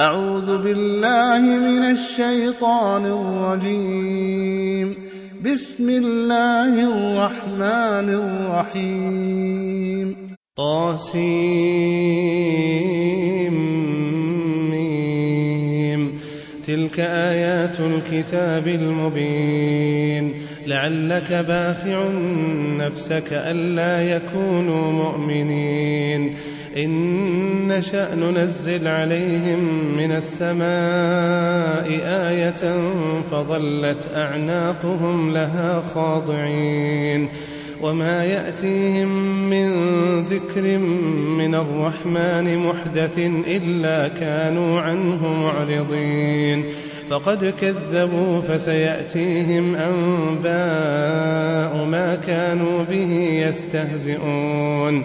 أعوذ بالله من الشيطان الرجيم. بسم الله الرحمن الرحيم. طاسيم تلك آيات الكتاب المبين. لعلك باخع نفسك ألا يكونوا مؤمنين. إن نشأ ننزل عليهم من السماء آية فظلت أعناقهم لها خاضعين وما يأتيهم من ذكر من الرحمن محدث إلا كانوا عنه معرضين فقد كذبوا فسيأتيهم أنباء ما كانوا به يستهزئون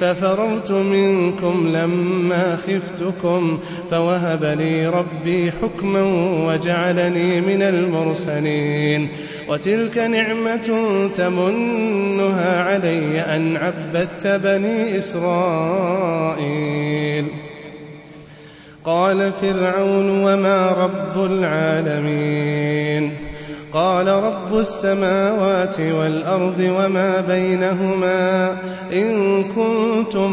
ففررت منكم لما خفتكم فوهب لي ربي حكما وجعلني من المرسلين وتلك نعمة تمنها علي أن عبدت بني إسرائيل. قال فرعون وما رب العالمين. قال رب السماوات والأرض وما بينهما إن كنتم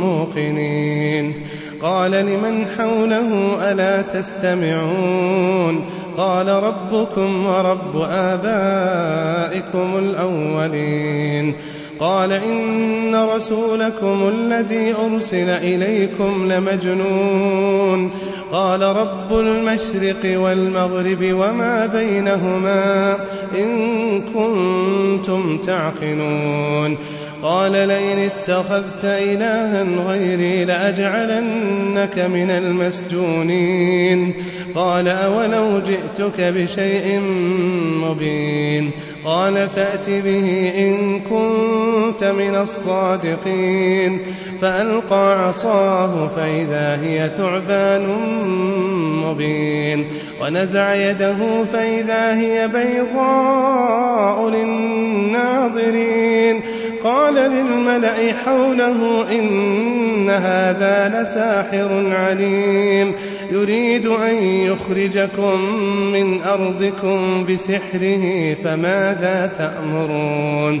موقنين. قال لمن حوله ألا تستمعون؟ قال ربكم ورب آبائكم الأولين. قال إن رسولكم الذي أرسل إليكم لمجنون. قال رب المشرق والمغرب وما بينهما إن كنتم تعقلون. قال لئن اتخذت إلها غيري لأجعلنك من المسجونين. قال أولو جئتك بشيء مبين. قال فأت به إن كنت من الصادقين. فألقى عصاه فإذا هي ثعبان مبين. ونزع يده فإذا هي بيضاء للناظرين. قال للملأ حوله إن هذا لساحر عليم. يريد أن يخرجكم من أرضكم بسحره فماذا تأمرون؟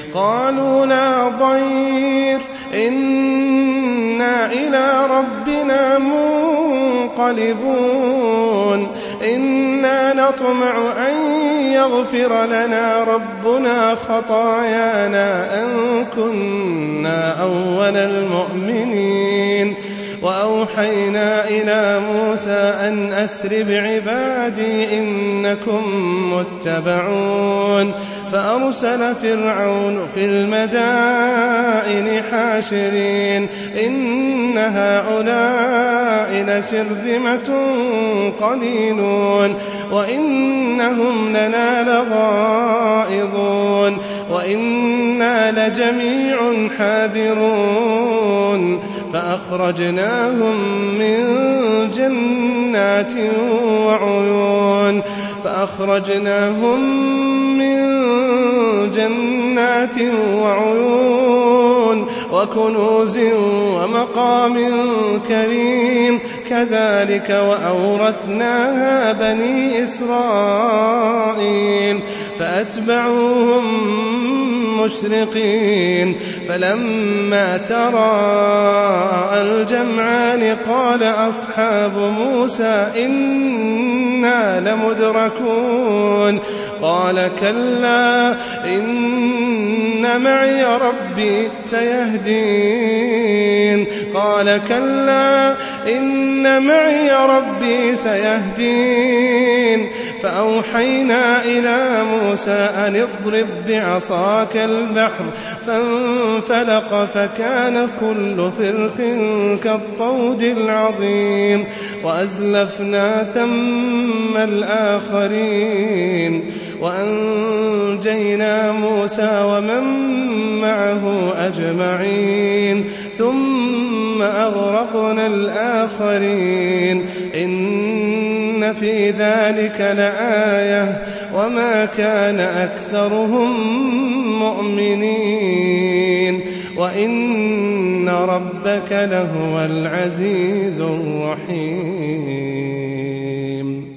قالوا لا ضير إنا إلى ربنا منقلبون. إنا نطمع أن يغفر لنا ربنا خطايانا أن كنا أول المؤمنين. وأوحينا إلى موسى أن أسر بعبادي إنكم متبعون. فأرسل فرعون في المدائن حاشرين. إن هؤلاء لشرذمة قليلون. وإنهم لنا لغائظون وإنا لجميع حاذرون. فأخرجناهم من جنات وعيون. فأخرجناهم من جنات وعيون وكنوز ومقام كريم. كذلك وأورثناها بني إسرائيل. فأتبعوهم مشرقين. فلما تراءى الجمعان قال أصحاب موسى إنا لمدركون. قال كلا إن معي ربي سيهدين. قال كلا إن معي ربي سيهدين. فأوحينا إلى موسى أن اضرب بعصاك البحر فانفلق فكان كل فرق كالطود العظيم وأزلفنا ثم الآخرين وأنجينا موسى ومن معه أجمعين ثم أغرقنا الآخرين إن في ذلك لآية وما كان أكثرهم مؤمنين وإن ربك لهو العزيز الرحيم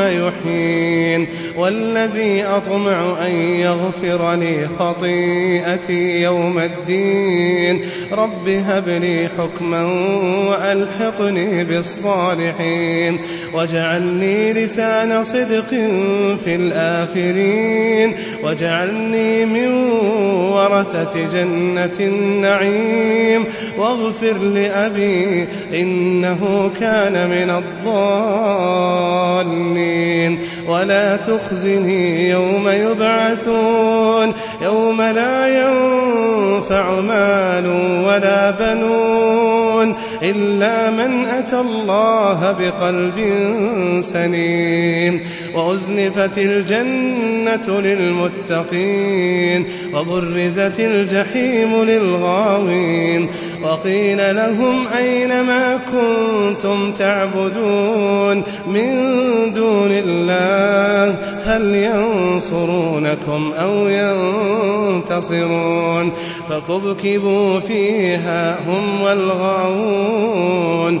يحيين. والذي أطمع أن يغفر لي خطيئتي يوم الدين. رب هب لي حكما وألحقني بالصالحين. واجعلني لسان صدق في الآخرين. واجعلني من ورثة جنة النعيم. واغفر لأبي إنه كان من الضالين. ولا تخزني يوم يبعثون. يوم لا ينفع مال ولا بنون. إلا من أتى الله بقلب سليم وأزلفت الجنة للمتقين وبرزت الجحيم للغاوين وقيل لهم أين ما كنتم تعبدون من دون الله هل ينصرونكم أو ينتصرون فكبكبوا فيها هم والغاوون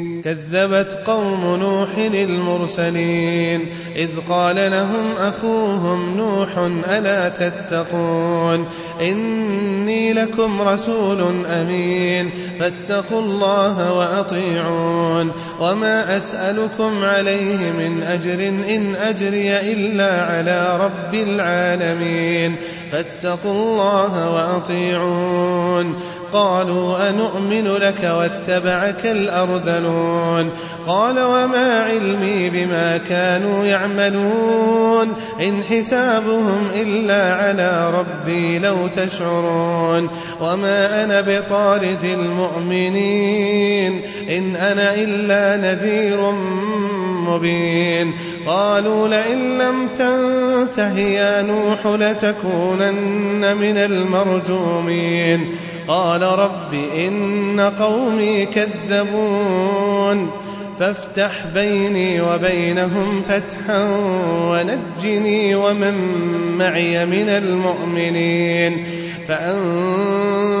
كذبت قوم نوح المرسلين إذ قال لهم أخوهم نوح ألا تتقون إني لكم رسول أمين فاتقوا الله وأطيعون وما أسألكم عليه من أجر إن أجري إلا على رب العالمين فاتقوا الله وأطيعون قالوا أنؤمن لك واتبعك الأرذلون قال وما علمي بما كانوا يعملون إن حسابهم إلا على ربي لو تشعرون وما أنا بطارد المؤمنين إن أنا إلا نذير مبين قالوا لئن لم تنته يا نوح لتكونن من المرجومين قال رب إن قومي كذبون فافتح بيني وبينهم فتحا ونجني ومن معي من المؤمنين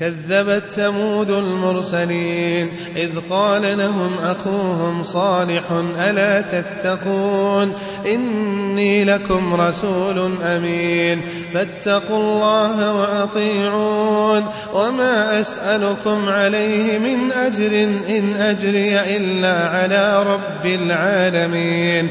كذبت ثمود المرسلين إذ قال لهم أخوهم صالح ألا تتقون إني لكم رسول أمين فاتقوا الله وأطيعون وما أسألكم عليه من أجر إن أجري إلا على رب العالمين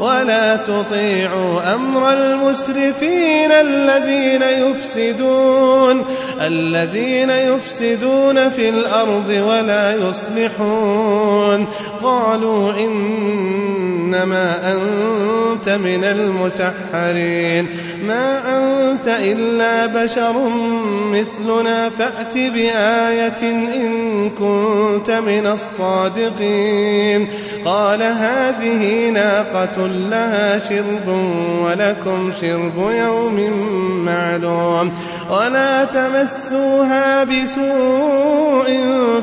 ولا تطيعوا أمر المسرفين الذين يفسدون الذين يفسدون في الأرض ولا يصلحون قالوا إنما أنت من المسحرين ما أنت إلا بشر مثلنا فأت بآية إن كنت من الصادقين قال هذه ناقة لها شرب ولكم شرب يوم معلوم ولا تمسوها بسوء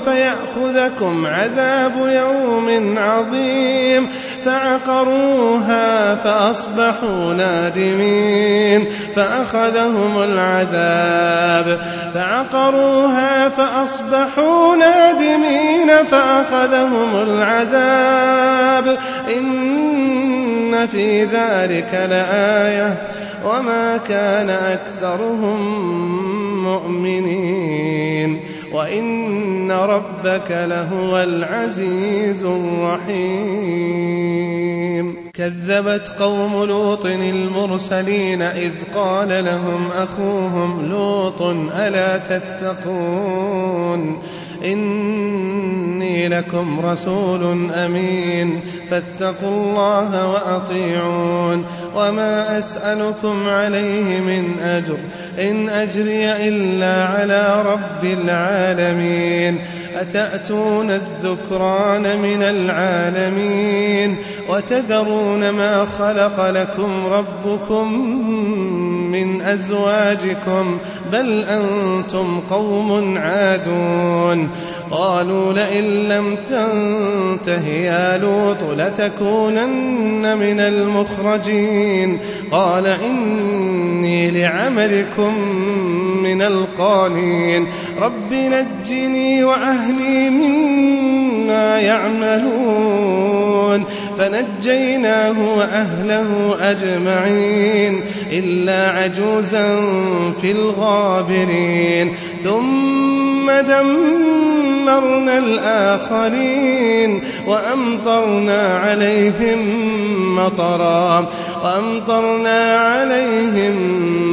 فيأخذكم عذاب يوم عظيم فعقروها فأصبحوا نادمين فأخذهم العذاب فعقروها فأصبحوا نادمين فأخذهم العذاب إن في ذلك لآية وما كان أكثرهم مؤمنين وإن ربك لهو العزيز الرحيم. كذبت قوم لوط المرسلين إذ قال لهم أخوهم لوط ألا تتقون إني لكم رسول أمين. فاتقوا الله وأطيعون. وما أسألكم عليه من أجر. إن أجري إلا على رب العالمين. أتأتون الذكران من العالمين. وتذرون ما خلق لكم ربكم من أزواجكم بل أنتم قوم عادون. قالوا لئن لم تنته يا لوط لتكونن من المخرجين. قال إني لعملكم من القالين رب نجني وأهلي مما يعملون فنجيناه وأهله أجمعين إلا عجوزا في الغابرين ثم دمرنا الآخرين وأمطرنا عليهم مطرا وأمطرنا عليهم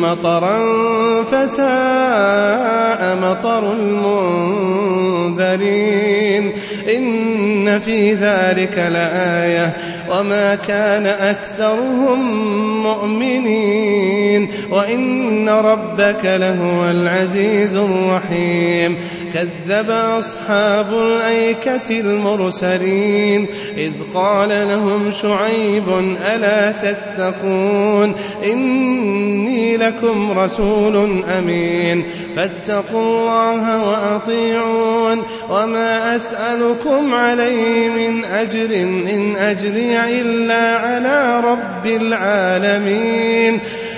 مطرا فساء مطر المنذرين إن في ذلك لآية. وما كان أكثرهم مؤمنين وإن ربك لهو العزيز الرحيم كذب أصحاب الأيكة المرسلين إذ قال لهم شعيب ألا تتقون إني لكم رسول أمين فاتقوا الله وأطيعون وما أسألكم عليه من أجر إن أجري إلا على رب العالمين.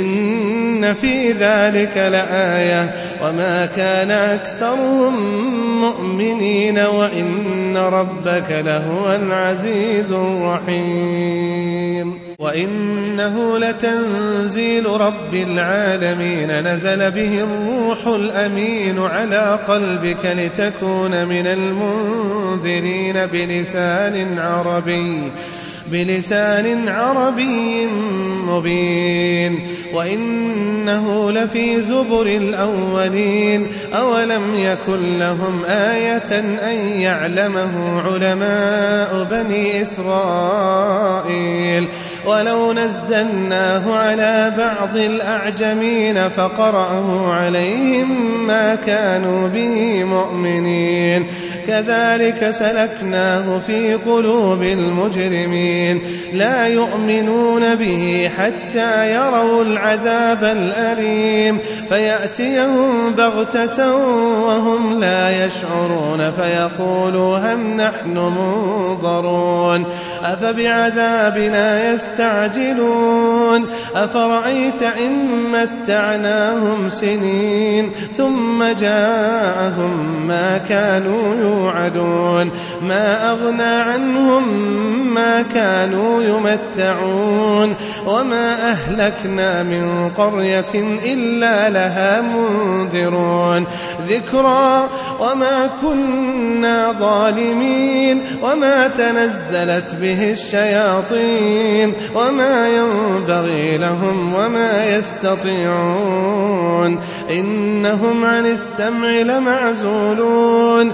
إن في ذلك لآية وما كان أكثرهم مؤمنين وإن ربك لهو العزيز الرحيم وإنه لتنزيل رب العالمين نزل به الروح الأمين على قلبك لتكون من المنذرين بلسان عربي بلسان عربي مبين وإنه لفي زبر الأولين أولم يكن لهم آية أن يعلمه علماء بني إسرائيل ولو نزلناه على بعض الأعجمين فقرأه عليهم ما كانوا به مؤمنين كذلك سلكناه في قلوب المجرمين. لا يؤمنون به حتى يروا العذاب الأليم. فيأتيهم بغتة وهم لا يشعرون. فيقولوا هم نحن منظرون؟ أفبعذابنا يستعجلون؟ أفرأيت إن متعناهم سنين ثم جاءهم ما كانوا يوعدون. ما أغنى عنهم ما كانوا يمتعون. وما أهلكنا من قرية إلا لها منذرون. ذكرى وما كنا ظالمين. وما تنزلت به الشياطين. وما ينبغي لهم وما يستطيعون. إنهم عن السمع لمعزولون.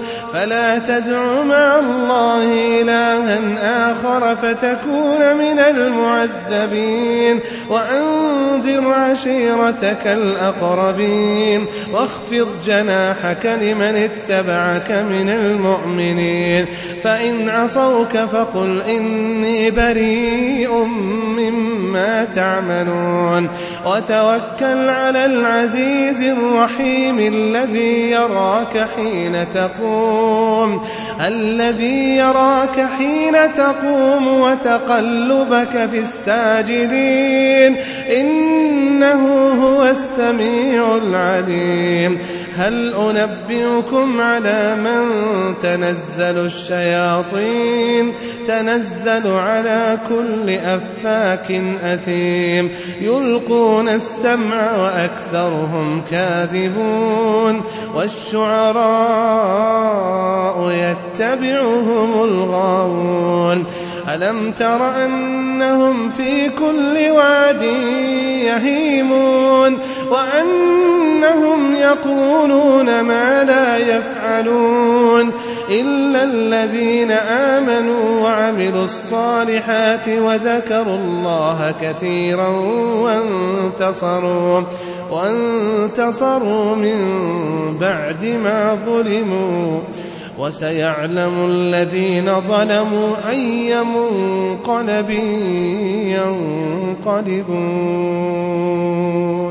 تدع مع الله إلها آخر فتكون من المعذبين وأنذر عشيرتك الأقربين واخفض جناحك لمن اتبعك من المؤمنين فإن عصوك فقل إني بريء مما تعملون وتوكل على العزيز الرحيم الذي يراك حين تقوم الذي يراك حين تقوم وتقلبك في الساجدين إنه هو السميع العليم هل أنبئكم على من تنزل الشياطين؟ تنزل على كل أفاك أثيم. يلقون السمع وأكثرهم كاذبون. والشعراء يتبعهم الغاوون. ألم تر أنهم في كل واد يهيمون؟ وأنهم يقولون ما لا يفعلون إلا الذين آمنوا وعملوا الصالحات وذكروا الله كثيرا وانتصروا وانتصروا من بعد ما ظلموا. وسيعلم الذين ظلموا أي منقلب ينقلبون.